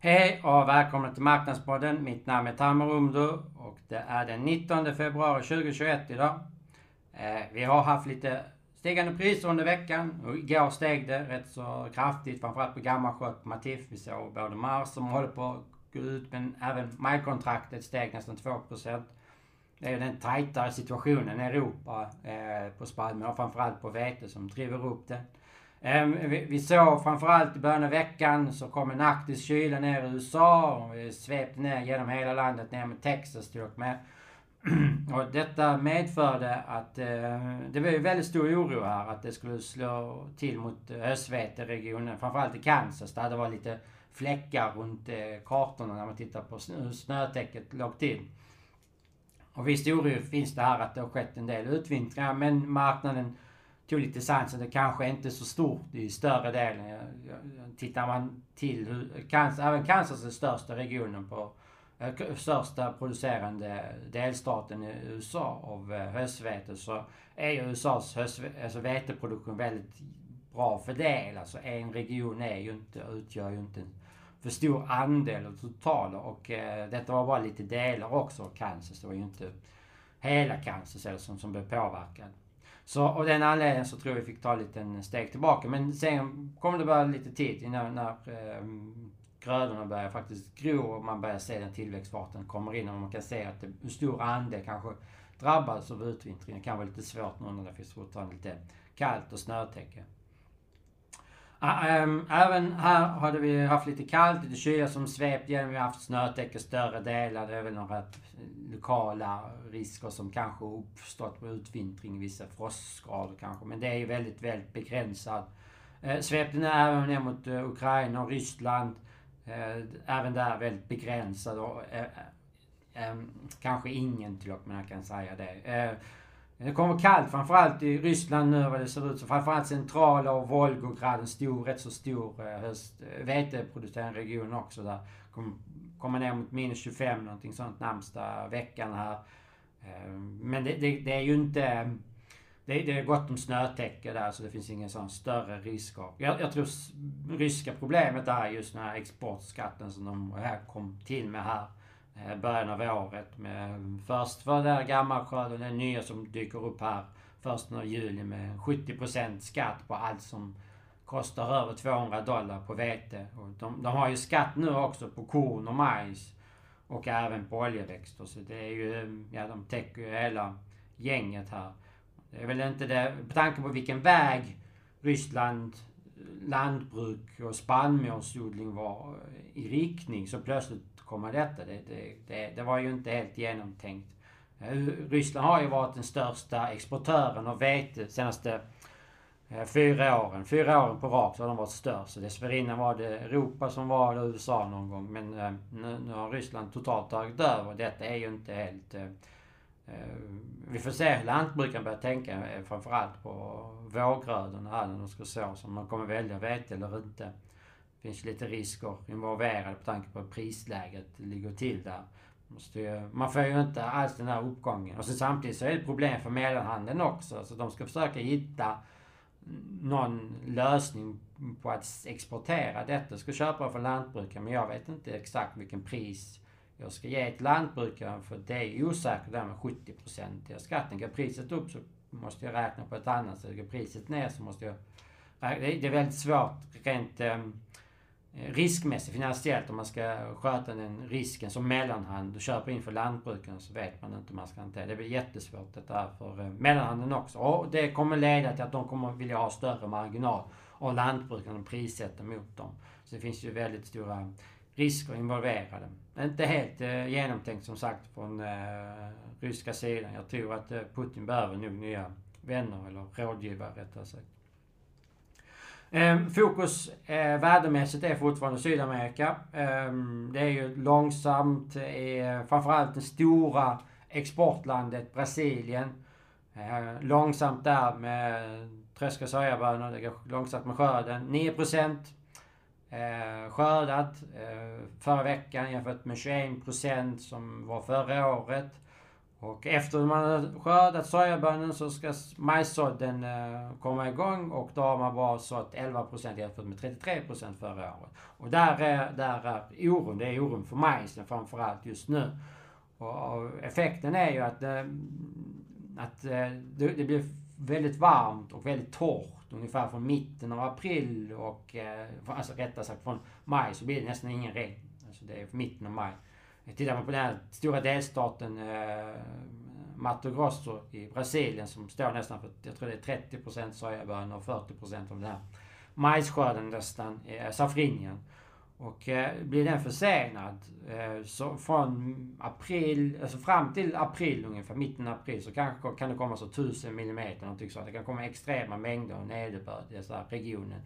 Hej och välkomna till Marknadspodden. Mitt namn är Tamer Umdu och det är den 19 februari 2021 idag. Eh, vi har haft lite stigande priser under veckan och igår steg det rätt så kraftigt, framförallt på gammalskott på Matif. Vi såg både Mars som håller på att gå ut men även majkontraktet steg nästan 2%. Det är den tajtare situationen i Europa eh, på spannmål, framförallt på vete, som driver upp det. Ehm, vi såg framförallt i början av veckan så kom en arktisk kyla ner i USA och svepte ner genom hela landet ner med Texas till och med. Och detta medförde att eh, det var ju väldigt stor oro här att det skulle slå till mot eh, höstveteregionen, framförallt i Kansas där det var lite fläckar runt eh, kartorna när man tittar på hur snötäcket låg till. Och visst oro finns det här att det har skett en del utvintringar men marknaden tog lite sansen. Det kanske inte är så stort i större delen. Tittar man till hur, Kansas, även Kansas är största regionen på eh, största producerande delstaten i USA av eh, höstvete så är ju USAs höst, alltså veteproduktion väldigt bra fördelad. Alltså en region är ju inte, utgör ju inte en för stor andel av totalen. och eh, detta var bara lite delar också av Kansas. Det var ju inte hela Kansas som, som blev påverkad. Så av den anledningen så tror jag vi fick ta lite en steg tillbaka. Men sen kommer det bara lite tid innan när eh, grödorna börjar faktiskt gro och man börjar se den tillväxtfarten kommer in och man kan se att det, hur stor andel kanske drabbas av utvintringen. Det kan vara lite svårt nu när det finns fortfarande lite kallt och snötäcke. Ah, ehm, även här hade vi haft lite kallt, lite kyla som svept igenom. Vi har haft snötäcke större delar. Det är väl några lokala risker som kanske uppstått på utvintring, vissa frostskador kanske. Men det är ju väldigt, väldigt begränsat. Eh, svepte även ner mot eh, Ukraina och Ryssland. Eh, även där väldigt begränsad och eh, ehm, kanske ingen till och med kan säga det. Det kommer kallt, framförallt i Ryssland nu vad det ser ut så. Framförallt centrala och Volgograd, en stor, rätt så stor eh, höst, eh, veteproducerande region också där. Kommer komma ner mot minus 25 någonting sånt närmsta veckan här. Eh, men det, det, det är ju inte... Det, det är gott om snötäcke där så det finns ingen sån större risker. Jag, jag tror ryska problemet är just den här exportskatten som de här kom till med här Eh, början av året. Med, först var det gammalskörd och den nya som dyker upp här först av juli med 70% skatt på allt som kostar över 200 dollar på vete. Och de, de har ju skatt nu också på korn och majs. Och även på oljeväxter. Så det är ju, ja de täcker ju hela gänget här. Det är väl inte det, Med tanke på vilken väg Ryssland eh, lantbruk och spannmålsodling var eh, i riktning så plötsligt återkomma detta. Det, det, det, det var ju inte helt genomtänkt. Eh, Ryssland har ju varit den största exportören av vete senaste eh, fyra åren. Fyra åren på rak så har de varit störst. Dessförinnan var det Europa som var det, USA någon gång. Men eh, nu, nu har Ryssland totalt tagit över. Detta är ju inte helt... Vi får se hur lantbrukarna börjar tänka framförallt på vårgrödorna här när de ska så. Om man kommer välja vete eller inte. Det finns lite risker involverade på tanke på prisläget ligger till där. man får ju inte alls den här uppgången. Och så samtidigt så är det problem för mellanhandeln också. Så de ska försöka hitta någon lösning på att exportera detta. Jag ska köpa från lantbrukare men jag vet inte exakt vilken pris jag ska ge ett lantbrukare för det är osäkert där med 70-procentiga skatten. Går priset upp så måste jag räkna på ett annat sätt. Går priset ner så måste jag... Det är väldigt svårt rent Eh, Eh, riskmässigt, finansiellt, om man ska sköta den risken som mellanhand och köpa in för lantbrukarna så vet man inte hur man ska hantera det. Det blir jättesvårt detta för eh, mellanhanden också. Och det kommer leda till att de kommer vilja ha större marginal och lantbrukarna prissätter mot dem. Så det finns ju väldigt stora risker involverade. Inte helt eh, genomtänkt som sagt från eh, ryska sidan. Jag tror att eh, Putin behöver nog nya vänner eller rådgivare rättare sagt. Ehm, fokus eh, värdemässigt är fortfarande Sydamerika. Eh, det är ju långsamt, eh, framförallt det stora exportlandet Brasilien. Eh, långsamt där med tröska sojabönor, det går långsamt med skörden. 9% eh, skördat eh, förra veckan jämfört med 21% som var förra året. Och efter man har skördat sojabönan så ska majssådden eh, komma igång och då har man bara sått 11% jämfört med 33% förra året. Och där är, där är oron, det är oron för majsen framförallt just nu. Och effekten är ju att, eh, att eh, det blir väldigt varmt och väldigt torrt ungefär från mitten av april och, alltså rättare sagt från maj så blir det nästan ingen regn. Alltså det är mitten av maj. Eh, Tittar man på den här stora delstaten eh, Mato Grosso i Brasilien som står nästan för, jag tror det är 30% sojabönor och 40% av den här majsskörden nästan, eh, safrinien. Och eh, blir den försenad eh, så från april, alltså fram till april ungefär, mitten av april så kanske kan det komma så 1000 millimeter någonting så. Det kan komma extrema mängder nederbörd i den här regionen.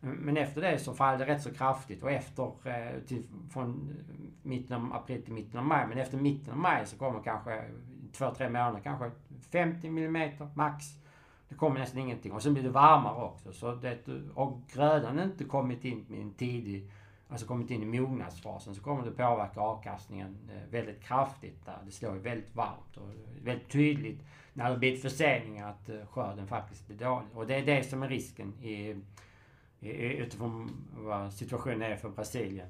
Men efter det så faller det rätt så kraftigt och efter, eh, till, från mitten av april till mitten av maj. Men efter mitten av maj så kommer kanske två, tre månader, kanske 50 mm max. Det kommer nästan ingenting. Och sen blir det varmare också. Så det, och grödan inte kommit in i en tidig, alltså kommit in i mognadsfasen så kommer det påverka avkastningen eh, väldigt kraftigt där. Det slår ju väldigt varmt och väldigt tydligt när det blir förseningar att eh, skörden faktiskt blir dålig. Och det är det som är risken i utifrån vad situationen är för Brasilien.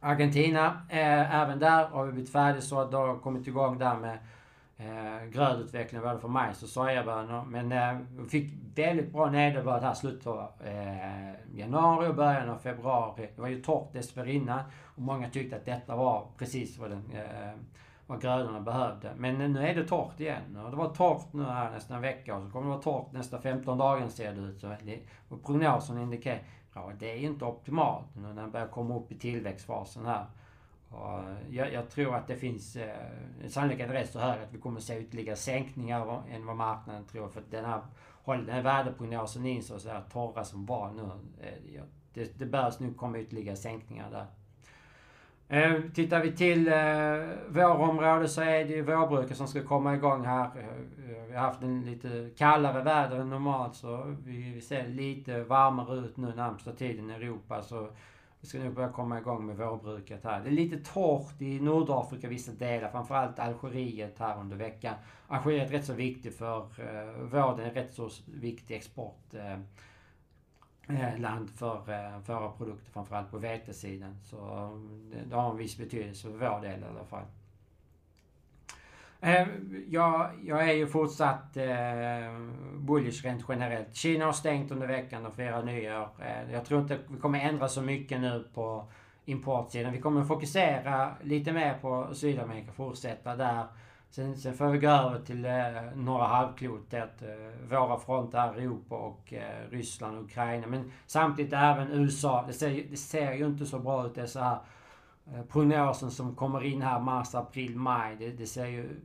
Argentina, eh, även där har vi blivit färdiga så att de har kommit igång där med eh, grödutveckling både för majs och sojabönor. Men eh, vi fick väldigt bra nederbörd här slutet av eh, januari och början av februari. Det var ju torrt dessförinnan och många tyckte att detta var precis vad den eh, vad grödorna behövde. Men nu är det torrt igen. Och det var torrt nu här nästan en vecka och så kommer det vara torrt nästa 15 dagar ser det ut. Så det, och prognosen indikerar ja, det är inte optimalt nu när den börjar komma upp i tillväxtfasen här. Och jag, jag tror att det finns eh, sannolikheten rätt så hög att vi kommer se ytterligare sänkningar än vad marknaden tror. För den här, håll den här värdeprognosen in så här torra som var nu. Eh, det, det bör nog komma ytterligare sänkningar där. Eh, tittar vi till eh, vårområde så är det ju vårbruket som ska komma igång här. Eh, vi har haft en lite kallare väder än normalt så vi, vi ser lite varmare ut nu närmsta tiden i Europa. Så vi ska nog börja komma igång med vårbruket här. Det är lite torrt i Nordafrika vissa delar, framförallt Algeriet här under veckan. Algeriet är rätt så viktigt för eh, vården, är rätt så viktig export. Eh, Eh, land eh, för, våra produkter, framförallt på vetesidan. Så mm, det, har en viss betydelse för vår del i alla fall. Eh, jag, jag är ju fortsatt eh, bullish rent generellt. Kina har stängt under veckan och firar nyår. Jag tror inte vi kommer ändra så mycket nu på importsidan. Vi kommer fokusera lite mer på Sydamerika, fortsätta där. Sen, sen får vi gå över till eh, norra halvklotet. Eh, våra fronter är Europa och eh, Ryssland och Ukraina. Men samtidigt även USA. Det ser, det ser ju inte så bra ut dessa här eh, prognosen som kommer in här mars, april, maj. Det, det ser ju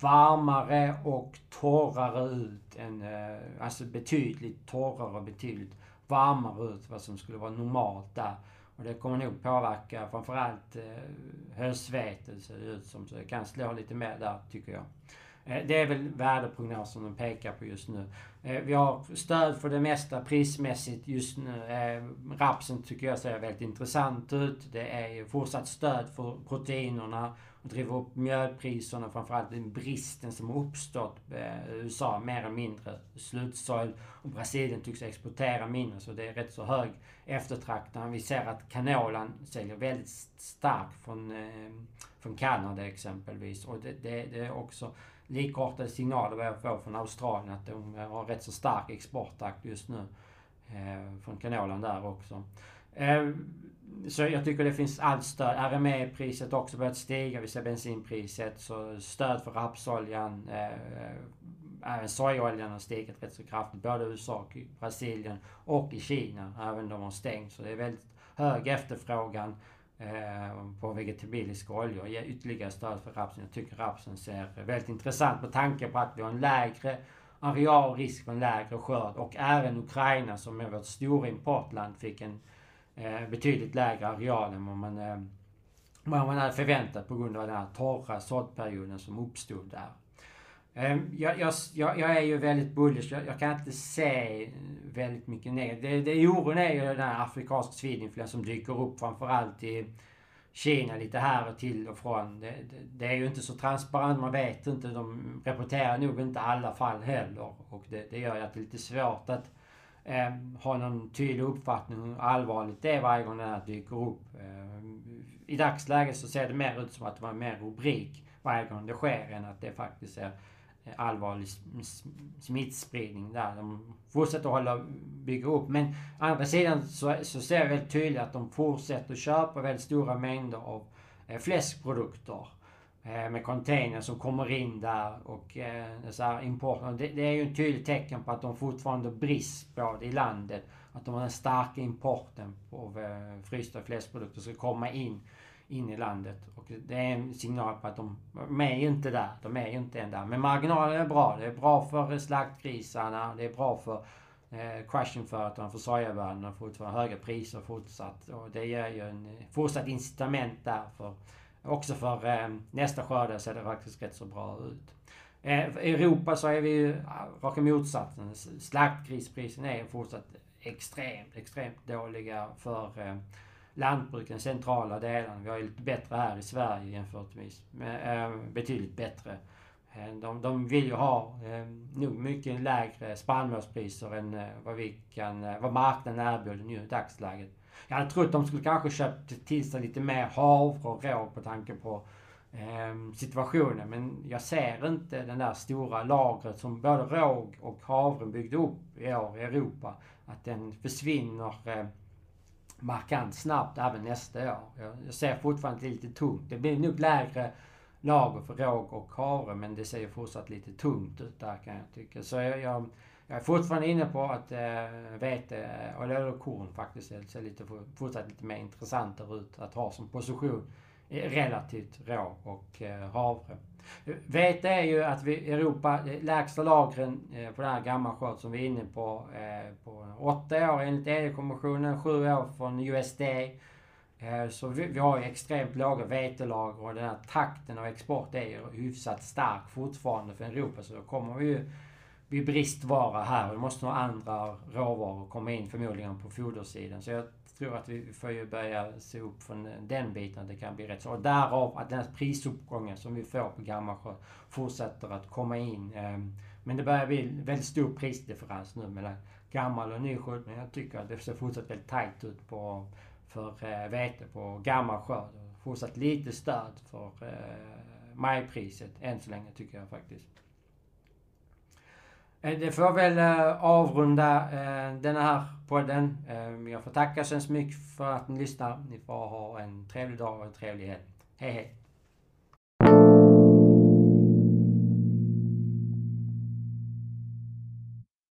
varmare och torrare ut än, eh, alltså betydligt torrare och betydligt varmare ut vad som skulle vara normalt där. Och det kommer nog påverka framförallt eh, höstvete ser det ut som. Så det kan slå lite mer där tycker jag. Eh, det är väl värdeprognosen de pekar på just nu. Eh, vi har stöd för det mesta prismässigt just nu. Eh, rapsen tycker jag ser väldigt intressant ut. Det är fortsatt stöd för proteinerna och driver upp mjölpriserna, framförallt den bristen som har uppstått i USA, mer eller mindre slutsåld. Och Brasilien tycks exportera mindre, så det är rätt så hög eftertraktan. Vi ser att canolan säljer väldigt starkt från, eh, från Kanada exempelvis. Och det, det, det är också likartade signaler vad jag får från Australien att de har rätt så stark exporttakt just nu. Eh, från kanolan där också. Eh, så jag tycker det finns allt stöd. RME-priset också börjat stiga. Vi ser bensinpriset. Så stöd för rapsoljan. Eh, även sojaoljan har stigit rätt så kraftigt. Både i USA och Brasilien och i Kina. Även de har stängt. Så det är väldigt hög efterfrågan eh, på vegetabiliska oljor och ge ytterligare stöd för rapsen. Jag tycker rapsen ser väldigt intressant med tanke på att vi har en lägre areal, risk för en lägre skörd och även Ukraina som är vårt stora importland fick en eh, betydligt lägre areal än vad man, eh, vad man hade förväntat på grund av den här torra såddperioden som uppstod där. Ehm, jag, jag, jag, är ju väldigt bullish. Jag, jag, kan inte se väldigt mycket ner. Det, det oron är ju den här afrikanska svininfluensan som dyker upp framförallt i Kina lite här och till och från. Det, det, det, är ju inte så transparent, man vet inte. De rapporterar nog inte alla fall heller. Och det, det gör ju att det är lite svårt att eh, ha någon tydlig uppfattning hur allvarligt det är varje gång det här dyker upp. Eh, I dagsläget så ser det mer ut som att det var mer rubrik varje gång det sker än att det faktiskt är eh, allvarlig smittspridning där. De fortsätter hålla, bygga upp. Men å andra sidan så, så ser jag väldigt tydligt att de fortsätter köpa väldigt stora mängder av eh, fläskprodukter. Eh, med containers som kommer in där och eh, så här. Det, det, är ju ett tydligt tecken på att de fortfarande brist på det i landet. Att de har den starka importen av eh, frysta fläskprodukter ska komma in in i landet. Och det är en signal på att de, de är ju inte där. De är ju inte än där. Men marginalen är bra. Det är bra för slaktgrisarna. Det är bra för eh, crushingföretagen, för sojabönderna. Fortfarande höga priser fortsatt. Och det ger ju en eh, fortsatt incitament där. För, också för eh, nästa skörd ser det faktiskt rätt så bra ut. Eh, I Europa så är vi ju raka motsatsen. Slaktgrisprisen är fortsatt extremt, extremt dåliga för eh, lantbruken, centrala delarna. Vi har ju lite bättre här i Sverige jämförtvis. Med, eh, betydligt bättre. De, de vill ju ha eh, nog mycket lägre spannmålspriser än vad vi kan, vad marknaden erbjuder nu i dagsläget. Jag hade trott de skulle kanske köpt till sig lite mer havre och råg på tanke på eh, situationen. Men jag ser inte den där stora lagret som både råg och havre byggde upp i år i Europa. Att den försvinner eh, markant snabbt även nästa år. Jag, ser fortfarande lite tungt. Det blir nog lägre lager för råg och havre men det ser fortsatt lite tungt ut där kan jag tycka. Så jag, jag, jag är fortfarande inne på att äh, vete, och korn faktiskt, ser lite, fortsatt lite mer intressantare ut att ha som position relativt rå och äh, havre. Vete är ju att vi i Europa, eh, lägsta lagren eh, på den här gammalskörd som vi är inne på, eh, på åtta år enligt EU-kommissionen, sju år från USD. Så vi, vi har ju extremt låga vetelager och den här takten av export är ju hyfsat stark fortfarande för Europa. Så då kommer vi ju vi bristvara här. Det måste nog andra råvaror komma in förmodligen på fodersidan. Så jag tror att vi får ju börja se upp från den biten. Att det kan bli rätt så. Och därav att den här prisuppgången som vi får på gammalskörd fortsätter att komma in. Ehm, men det börjar bli väldigt stor prisdifferens nu mellan gammal och ny skörd. Men jag tycker att det ser fortsatt väldigt tajt ut på, för eh, vete på gammal skörd. Fortsatt lite stöd för eh, majpriset än så länge tycker jag faktiskt. Eh, det får väl eh, avrunda eh, den här podden. Jag får tacka så mycket för att ni lyssnar. Ni får ha en trevlig dag och en trevlig helg. Hej hej!